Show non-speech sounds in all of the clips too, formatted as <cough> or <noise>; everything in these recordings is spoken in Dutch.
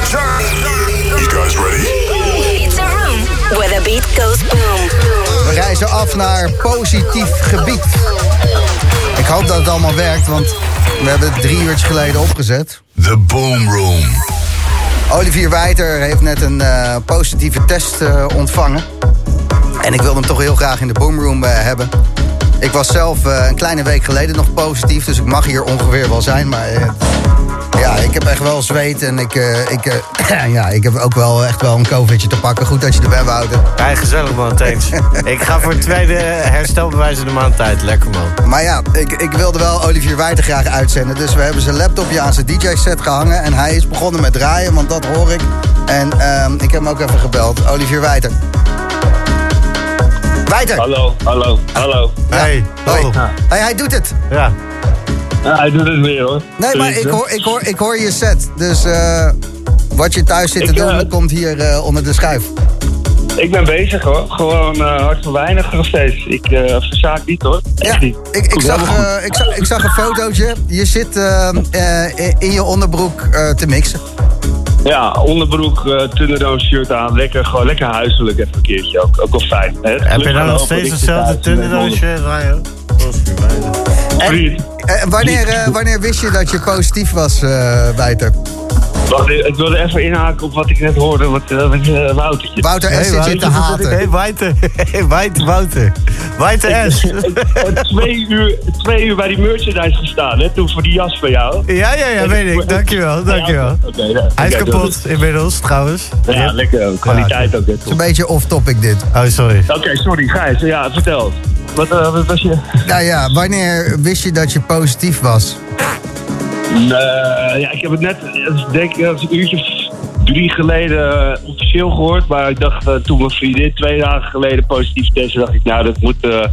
You guys ready? It's a room where the beat goes boom. We reizen af naar positief gebied. Ik hoop dat het allemaal werkt, want we hebben het drie uurtjes geleden opgezet. The Boom Room. Olivier Wijter heeft net een eh, positieve test eh, ontvangen. En ik wilde hem toch heel graag in de boomroom eh, hebben. Ik was zelf eh, een kleine week geleden nog positief, dus ik mag hier ongeveer wel zijn. Maar eh, ja, ik heb echt wel zweet en ik, eh, ik, eh, <clears throat> ja, ik heb ook wel echt wel een covidje te pakken. Goed dat je er bent, Wouter. Ja, gezellig man, thanks. <laughs> ik ga voor het tweede herstelbewijs in de maand tijd. Lekker man. Maar ja, ik, ik wilde wel Olivier Wijter graag uitzenden. Dus we hebben zijn laptopje aan zijn DJ-set gehangen. En hij is begonnen met draaien, want dat hoor ik. En ehm, ik heb hem ook even gebeld. Olivier Wijter. Wijter! Hallo, hallo, hallo. Hey, Hoi. oh. Hey, hij doet het. Ja. Ja, hij doet het weer hoor. Nee, maar ik hoor, ik hoor, ik hoor je set. Dus eh, wat je thuis zit te Ik, doen, eh, komt hier eh, onder de schuif. Ik ben bezig hoor. Gewoon eh, hard voor weinig nog steeds. Ik eh verzaak niet hoor. Echt Ja, niet. ik, ik, zag, eh, ik, zag, ik zag een fotootje. Je zit in je onderbroek eh, te mixen. Ja, onderbroek, uh, Thunderdome shirt aan. Lekker, gewoon lekker huiselijk even een keertje ook. Ook wel fijn. Hè? Heb je nou nog steeds hetzelfde Thunderdoosje, Ryan? Vriend, Eh, wanneer, eh, wanneer wist je dat je positief was, Wijter? Wacht, ik wilde even inhaken op wat ik net hoorde. Wat, eh, met uh, Woutertje. Wouter S. zit te haten. <laughs> Hey, Wouter. <laughs> Hey, Wouter, Wouter. Wouter S. Ik heb twee uur, twee uur bij die merchandise gestaan, hè, toen voor die jas van jou. Ja, ja, ja, weet ik. Dankjewel, dankjewel. Oké, ja. Hij is kapot inmiddels, trouwens. Ja, lekker. Kwaliteit ook. hè, Het is een beetje off-topic dit. Oh, sorry. Oké, sorry, Gijs. Ja, vertel. Wat, eh, wat was je... Nou ja, wanneer wist je dat je positief was? Nee, ja, ik heb het net, denk ik, een uurtje of drie geleden eh, officieel gehoord. Maar ik dacht, eh, toen mijn vriendin twee dagen geleden positief testte, dacht ik, nou, dat moet eh,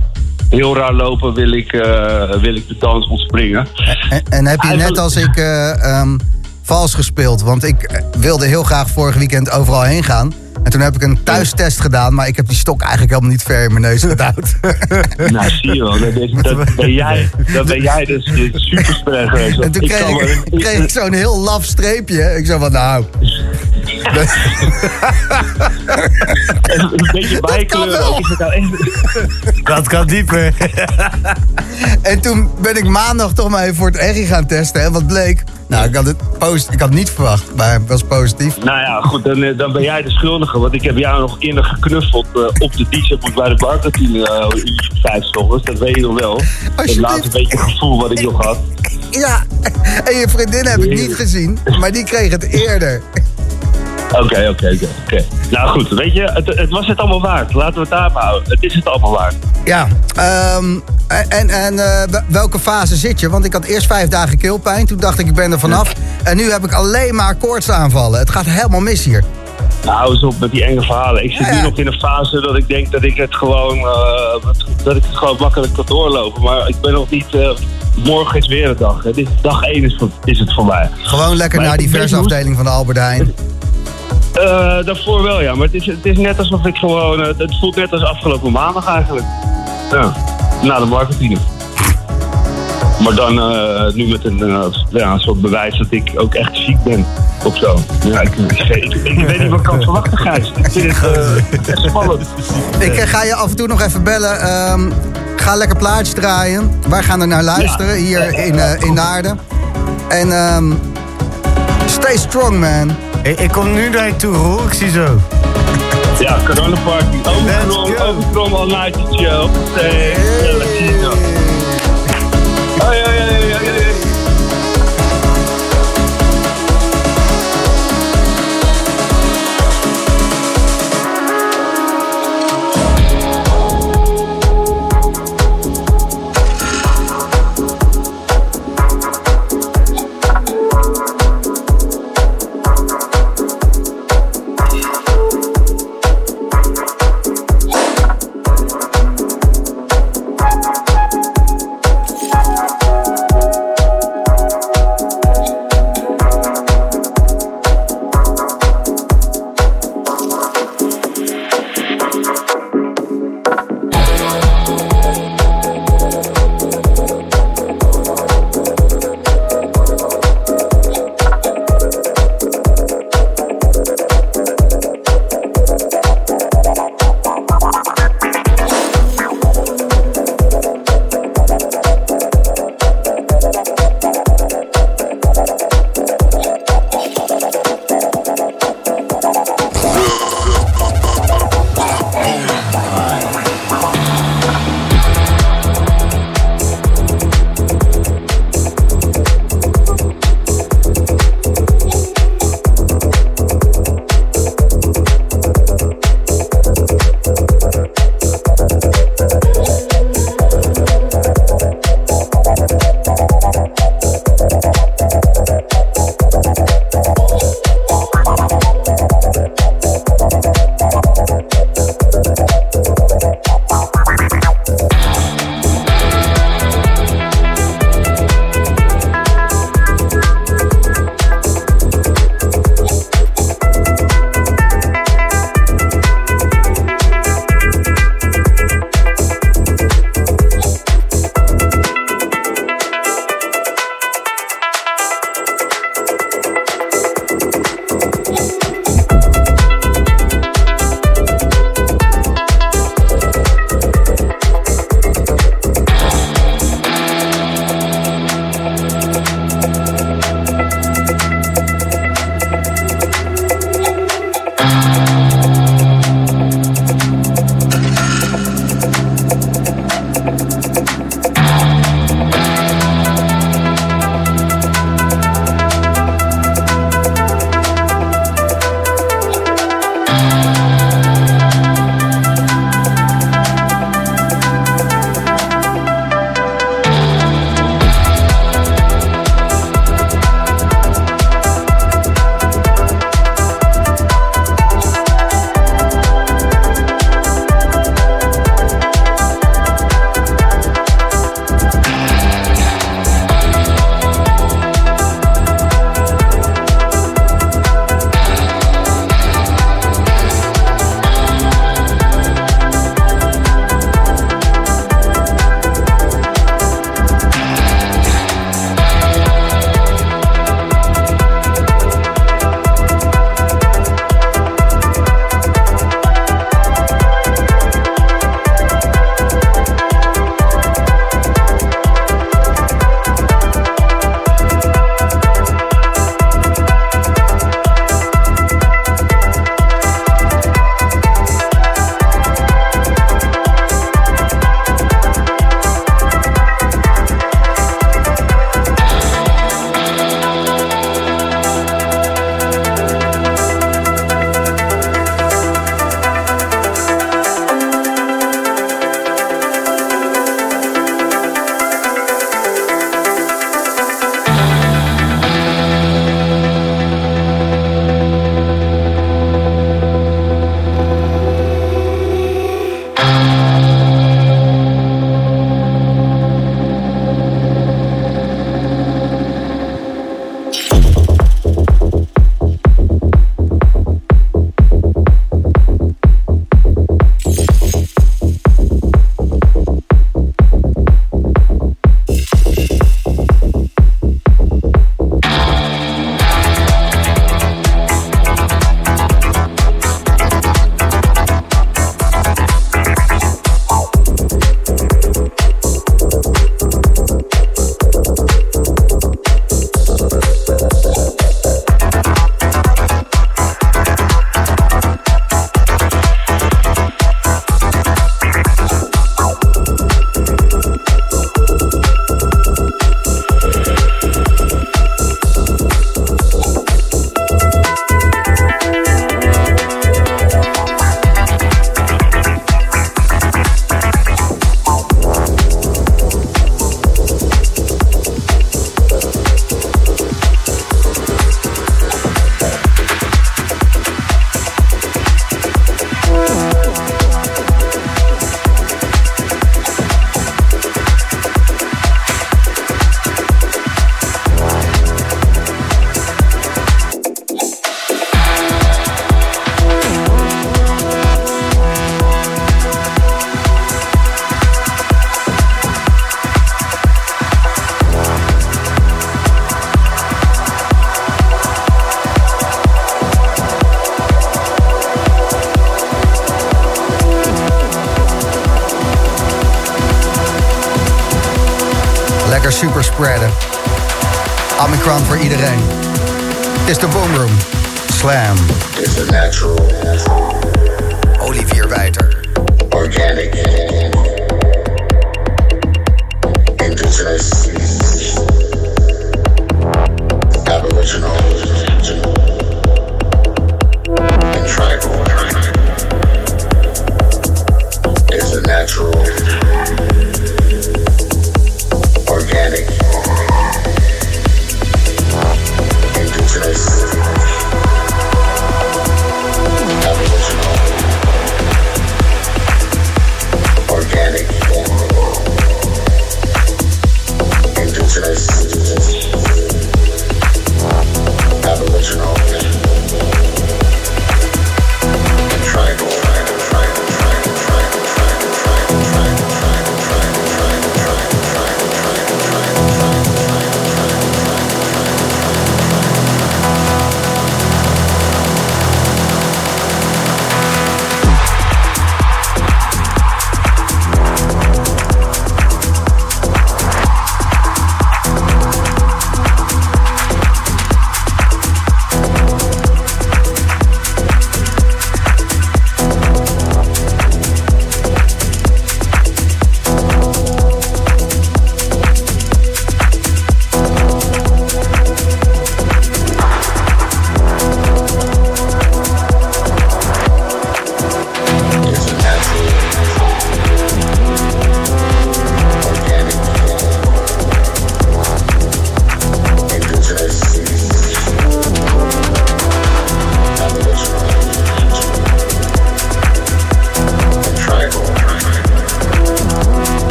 heel raar lopen, wil ik, eh, wil ik de dans ontspringen. En, en heb je net als ik eh, ehm, vals gespeeld? Want ik eh, wilde heel graag vorig weekend overal heen gaan. En toen heb ik een thuistest gedaan, maar ik heb die stok eigenlijk helemaal niet ver in mijn neus gedouwd. <laughs> nou, zie je wel, dat, is, dat, <laughs> ben, jij, dat ben jij dus geweest. En toen Ik kreeg kan ik, wel- kreeg ik zo'n heel laf streepje. Ik zo van, nou, <laughs> een beetje bijkleuren. wel. Is het nou. Dat kan dieper. En toen ben ik maandag toch maar even voor het ergie gaan testen. En wat bleek? Nou, ik had het post, ik had het niet verwacht, maar het was positief. Nou ja, goed, dan, eh, dan ben jij de schuldige. Want ik heb jou nog innig geknuffeld eh, op de DJ-boek bij de barkantine uh, uurtje vijf ochtends. Dat weet je nog wel. Het laatste beetje gevoel wat ik nog had. Ja, en je vriendin heb ik niet gezien, maar die kreeg het eerder. Oké, oké, oké. Nou goed, weet je, het, het was het allemaal waard. Laten we het daar maar houden. Het is het allemaal waard. Ja, ehm, en, en eh, wel- welke fase zit je? Want ik had eerst vijf dagen keelpijn, toen dacht ik ik ben er vanaf. En nu heb ik alleen maar koortsaanvallen. Het gaat helemaal mis hier. Nou, hou eens op met die enge verhalen. Ik zit Ja, nu nog in een fase dat ik denk dat ik het gewoon, eh, dat ik het gewoon makkelijk kan doorlopen. Maar ik ben nog niet, eh, morgen is weer een dag. Hè. Dit dag één is, is het voor mij. Gewoon lekker Maar naar die versafdeling van de Albert Heijn. Eh, daarvoor wel, ja. Maar het is, het is net alsof ik gewoon... eh, het voelt net als afgelopen maandag eigenlijk. Ja, na de marketing. Maar dan eh, nu met een, ja, een soort bewijs dat ik ook echt ziek ben. Of zo. Ja, ik, ik, ik, ik weet niet wat ik kan verwachten, Gijs. Ik vind het spannend. Ik ga je af en toe nog even bellen. Ehm, ga lekker plaatjes draaien. Wij gaan er naar luisteren Ja. hier in, in Naarden. En ehm, stay strong, man. Ik, ik kom nu naar je toe, Roel. Ik zie zo. Ja, coronaparty. Go. overkrom all night show. Hey,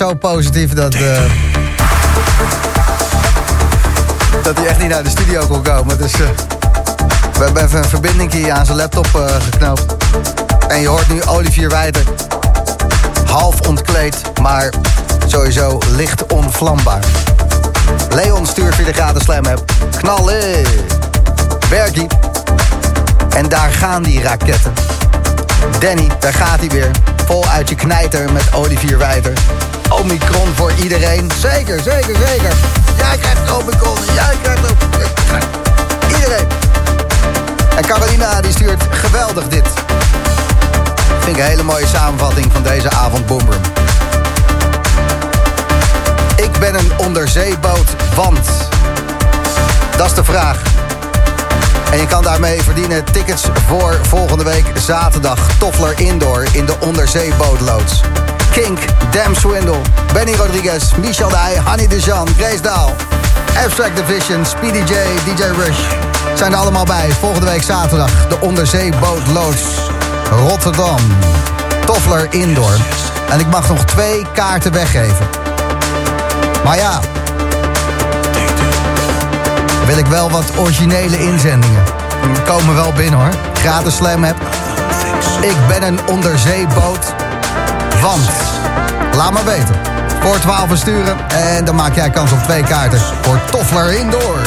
zo positief dat... eh, dat hij echt niet naar de studio kon komen. Dus eh, we hebben even een verbinding hier aan zijn laptop eh, geknoopt. En je hoort nu Olivier Wijder. Half ontkleed, maar sowieso licht onvlambaar. Leon stuurt via de gratis slam app. Knallen! Bergie. En daar gaan die raketten. Danny, daar gaat hij weer. Vol uit je knijter met Olivier Wijder. Omicron voor iedereen. Zeker, zeker, zeker. Jij krijgt Omicron. Jij krijgt ook. Iedereen. En Carolina die stuurt geweldig dit. Vind ik een hele mooie samenvatting van deze avond. Ik ben een onderzeeboot, want... Dat is de vraag. En je kan daarmee verdienen tickets voor volgende week zaterdag. Toffler Indoor in de onderzeebootloods. Kink, Dam Swindle, Benny Rodriguez, Michel Dij, Hanny Dejan, Grace Daal... Abstract Division, Speedy J, DJ Rush... zijn er allemaal bij. Volgende week zaterdag de onderzeebootloods Rotterdam. Toffler Indoor. En ik mag nog twee kaarten weggeven. Maar ja, wil ik wel wat originele inzendingen. Komen wel binnen hoor. Gratis slam app. Ik ben een onderzeeboot. Want, laat maar weten. Voor 12 sturen en dan maak jij kans op twee kaarten voor Toffler Indoor.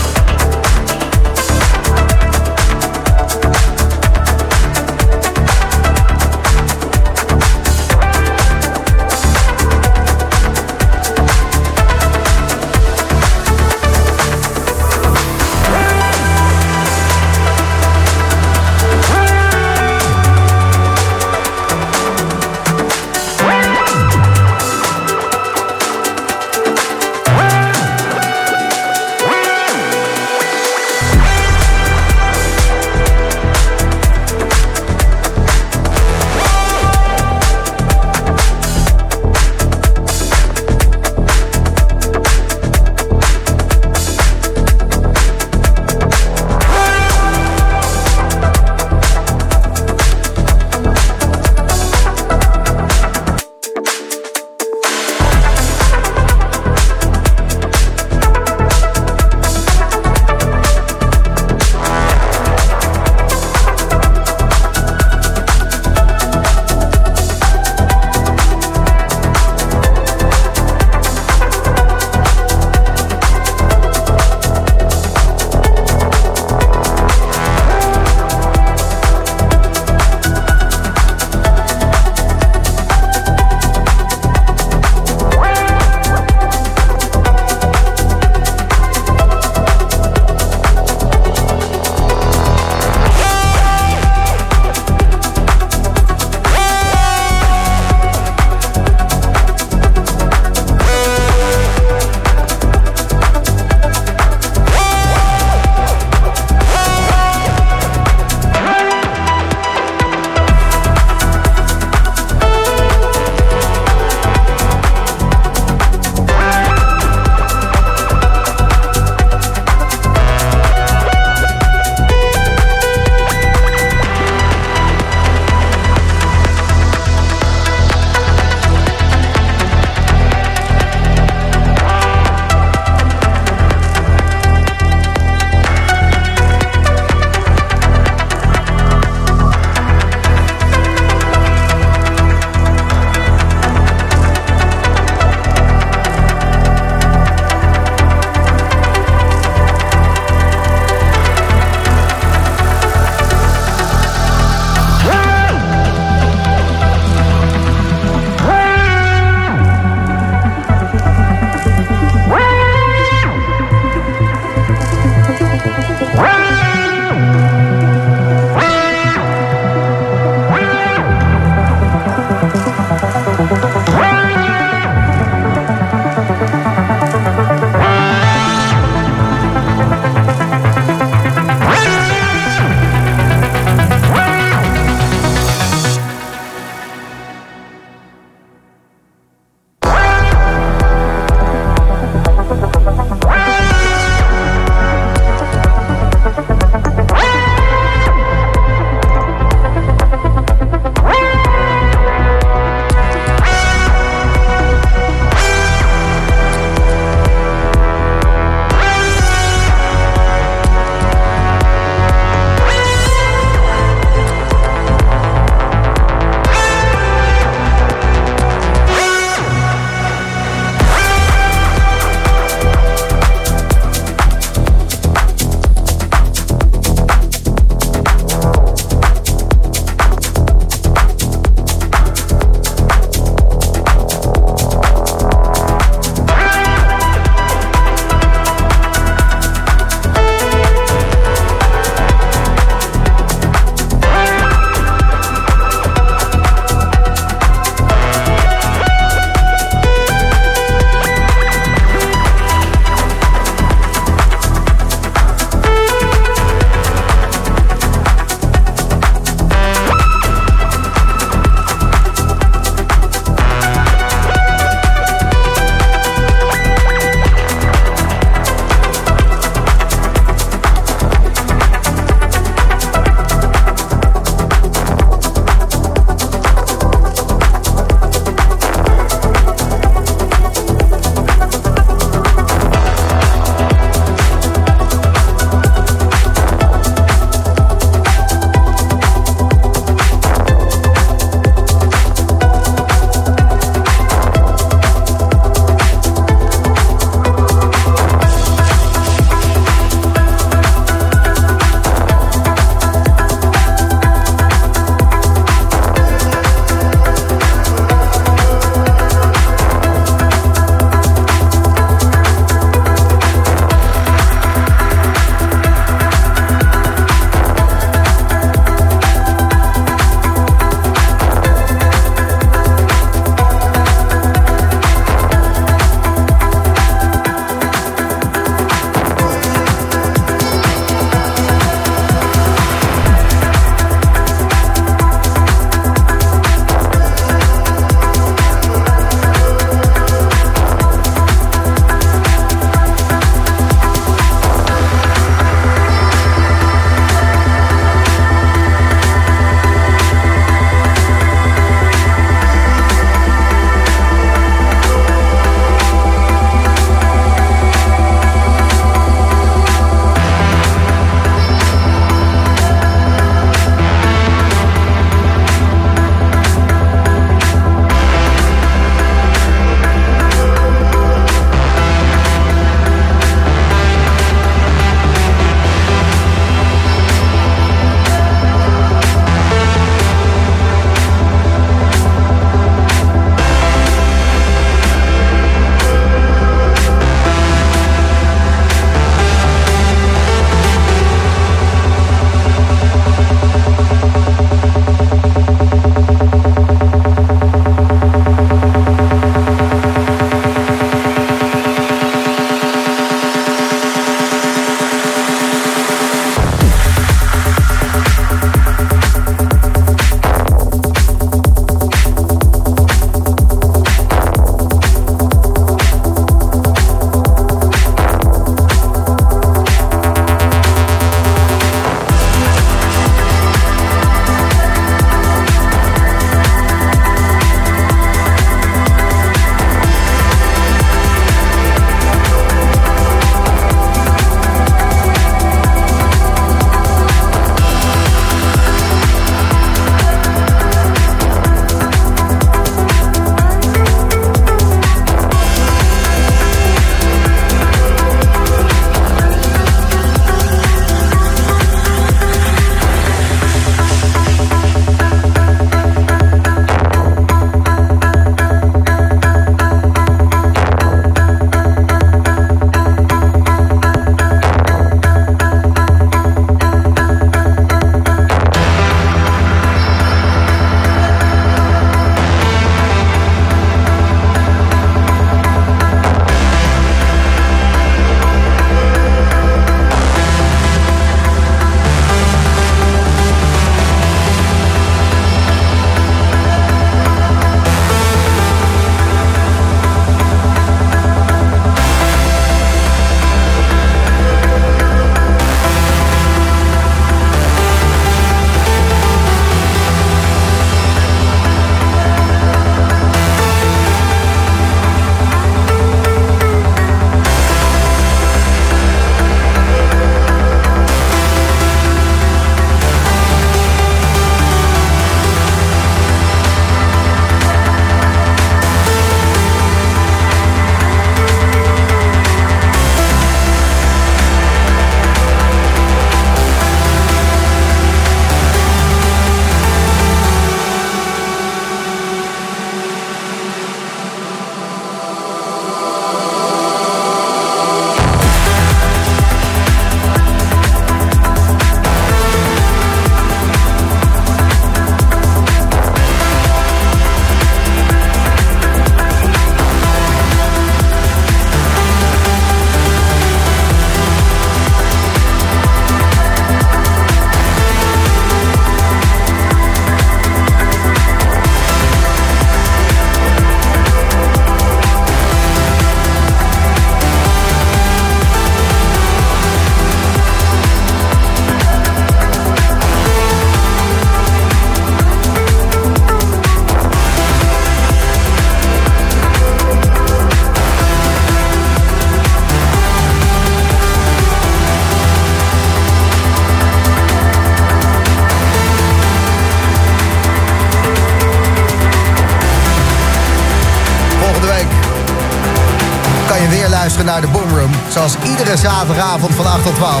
Zaterdagavond van 8 tot 12.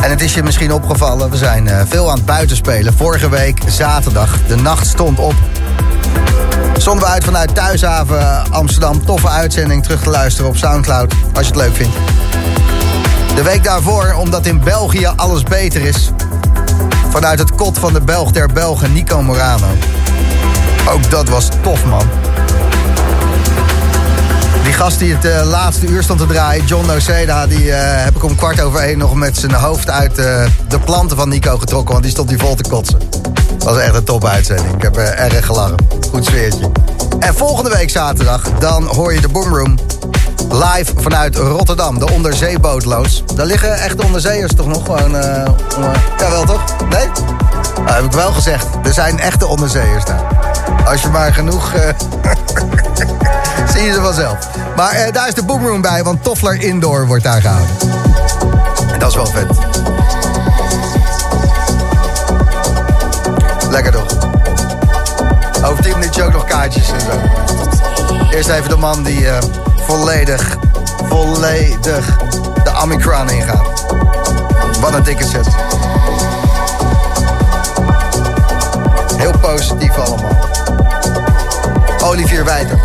En het is je misschien opgevallen, we zijn eh, veel aan het buitenspelen. Vorige week zaterdag, de nacht stond op. Zonden we uit vanuit Thuishaven Amsterdam. Toffe uitzending terug te luisteren op Soundcloud, als je het leuk vindt. De week daarvoor, omdat in België alles beter is. Vanuit het kot van de Belg der Belgen, Nico Morano. Ook dat was tof, man. Die gast die het uh, laatste uur stond te draaien, John Noceda... die uh, heb ik om kwart over één nog met zijn hoofd uit uh, de planten van Nico getrokken... want die stond hier vol te kotsen. Dat was echt een top uitzending. Ik heb erg gelachen. Goed sfeertje. En volgende week zaterdag, dan hoor je de Boomroom... live vanuit Rotterdam, de onderzeebootloods. Daar liggen echte onderzeeërs toch nog gewoon... jawel toch? Nee? Nou, heb ik wel gezegd. Er zijn echte onderzeeërs daar. Als je maar genoeg... <laughs> zie je ze vanzelf. Maar daar is de boomroom bij, want Toffler Indoor wordt daar gehouden. En dat is wel vet. Lekker toch? Over 10 minuutjes ook nog kaartjes en zo. Eerst even de man die volledig, volledig de Omicron ingaat. Wat een dikke set. Heel positief allemaal. Olivier Wijter.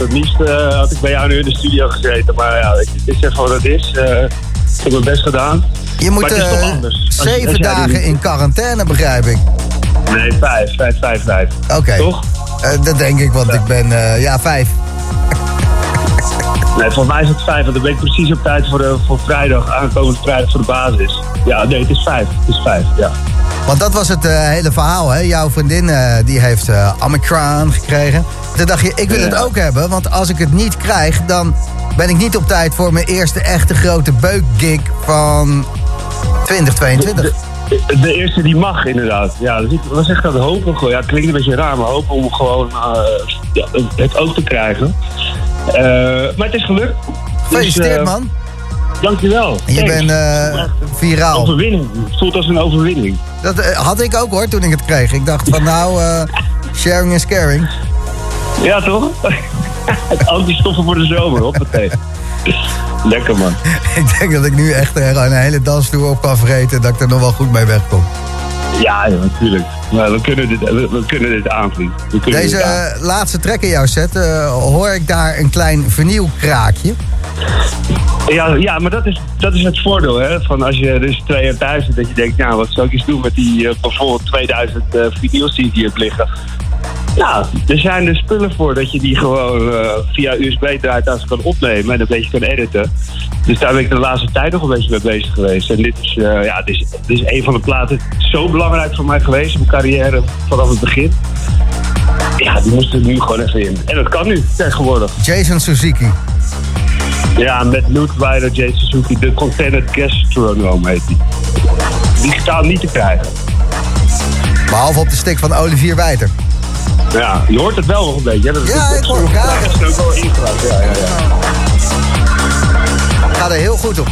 Het liefst eh, had ik bij jou nu in de studio gezeten. Maar ja, het is even wat het is. Eh, ik heb mijn best gedaan. Je moet Maar het is eh, toch anders. Als- zeven dagen in quarantaine, begrijp ik. Nee, vijf. Vijf, vijf, vijf. Oké. Toch? Dat denk ik, want ik ben, ja, vijf. <laughs> Nee, volgens mij is het vijf. Want dan ben ik precies op tijd voor, de, voor vrijdag, aankomende vrijdag voor de basis. Ja, nee, het is vijf. Het is vijf, ja. Want dat was het hele verhaal, hè? Jouw vriendin die heeft eh Omicron gekregen. Toen dacht je, ik wil het ook hebben. Want als ik het niet krijg, dan ben ik niet op tijd voor mijn eerste echte grote beukgig van 2022. De, de eerste die mag, inderdaad. Ja, dus ik was echt aan het hopen. Ja, het klinkt een beetje raar, maar hopen om gewoon eh, het ook te krijgen. Eh, maar het is gelukt. Gefeliciteerd, Dus, eh, man. Dankjewel. Je bent viraal. Overwinning. Het voelt als een overwinning. Dat had ik ook hoor, toen ik het kreeg. Ik dacht van nou, sharing is caring. Ja, toch? <laughs> het antistoffen voor de zomer, hoppatee. Lekker, man. ik denk dat ik nu echt een hele dansvloer op kan vreten... dat ik er nog wel goed mee wegkom. Ja, ja, natuurlijk. Maar we kunnen dit, we, we kunnen dit aanvliegen. We kunnen Deze dit aan. eh, laatste track in jouw set, eh, hoor ik daar een klein vernieuwkraakje. Ja, ja, maar dat is, dat is het voordeel, hè. Van als je dus twee jaar thuis zit, dat je denkt, nou, wat zou ik eens doen met die eh, bijvoorbeeld 2000 eh vinyls die hier liggen. Nou, er zijn er spullen voor dat je die gewoon eh, via USB-draadtas kan opnemen en een beetje kan editen. Dus daar ben ik de laatste tijd nog een beetje mee bezig geweest. En dit is, eh, ja, dit is, dit is een van de platen zo belangrijk voor mij geweest in mijn carrière vanaf het begin. Ja, die moest er nu gewoon even in. En dat kan nu, tegenwoordig. Jason Suzuki. Ja, met Luke Ryder, Jay Suzuki, de Contented Gastronome heet die. Digitaal niet te krijgen. Behalve op de stick van Olivier Wijter. Ja, je hoort het wel nog een beetje. Dat Ja, dat- ik hoor het graag. Dat is ook wel ingebracht. Ja, ja, ja. Ga er heel goed op.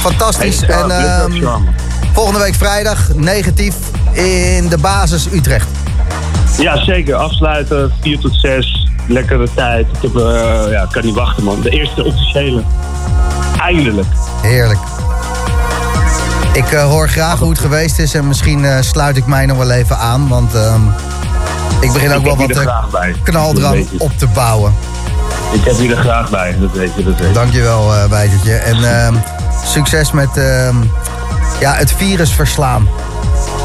Fantastisch. Hey, en is ehm, volgende week vrijdag, negatief, in de basis Utrecht. Ja, zeker. Afsluiten, 4 tot 6. Lekkere tijd. Ik heb, eh, ja, kan niet wachten, man. De eerste officiële. Eindelijk. Heerlijk. Ik eh, hoor graag hoe het geweest is en misschien eh, sluit ik mij nog wel even aan, want ehm, ik begin ook Ik wel wat eh, knaldrang op te bouwen. Ik heb je er graag bij, dat weet je. Dat weet je. Dankjewel, Wijtertje. En ehm, succes met ehm, ja, het virus verslaan.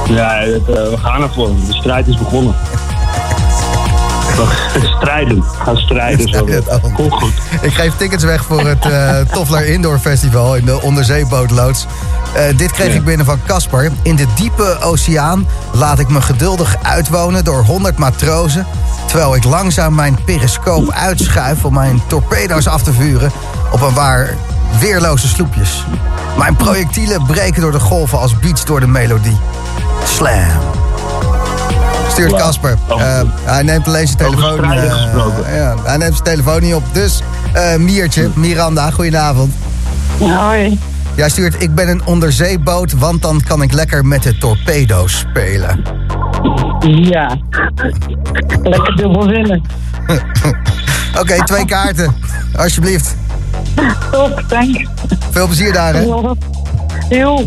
Ja, het, eh, we gaan ervoor. De strijd is begonnen. Strijden. Gaan strijden. Zo. Goed. Ik geef tickets weg voor het eh Toffler Indoor Festival in de onderzeebootloods. Eh, dit kreeg Ja. ik binnen van Casper. In de diepe oceaan laat ik me geduldig uitwonen door 100 matrozen. Terwijl ik langzaam mijn periscoop uitschuif om mijn torpedo's af te vuren op een waar weerloze sloepjes. Mijn projectielen breken door de golven als beats door de melodie. Slam. Stuurt. Casper. Oh. Eh, hij neemt alleen zijn telefoon. eh, gesproken. ja, hij neemt zijn telefoon niet op. Dus eh, Miertje, Miranda, goedenavond. Hoi. Jij stuurt, ik ben een onderzeeboot, want dan kan ik lekker met de torpedo's spelen. Ja. Lekker dubbel winnen. <laughs> Oké, twee kaarten. Alsjeblieft. Top, thanks. Veel plezier daar, hè. Heel. Heel.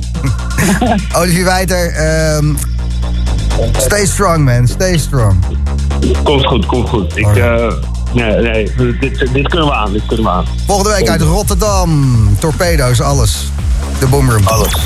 <laughs> Olivier Wijter, ehm, stay strong, man. Stay strong. Komt goed, komt goed. Ik, eh, nee, nee, dit, dit kunnen we aan. Dit kunnen we aan. Volgende week uit Rotterdam. Torpedo's, alles. De Boomroom. Alles.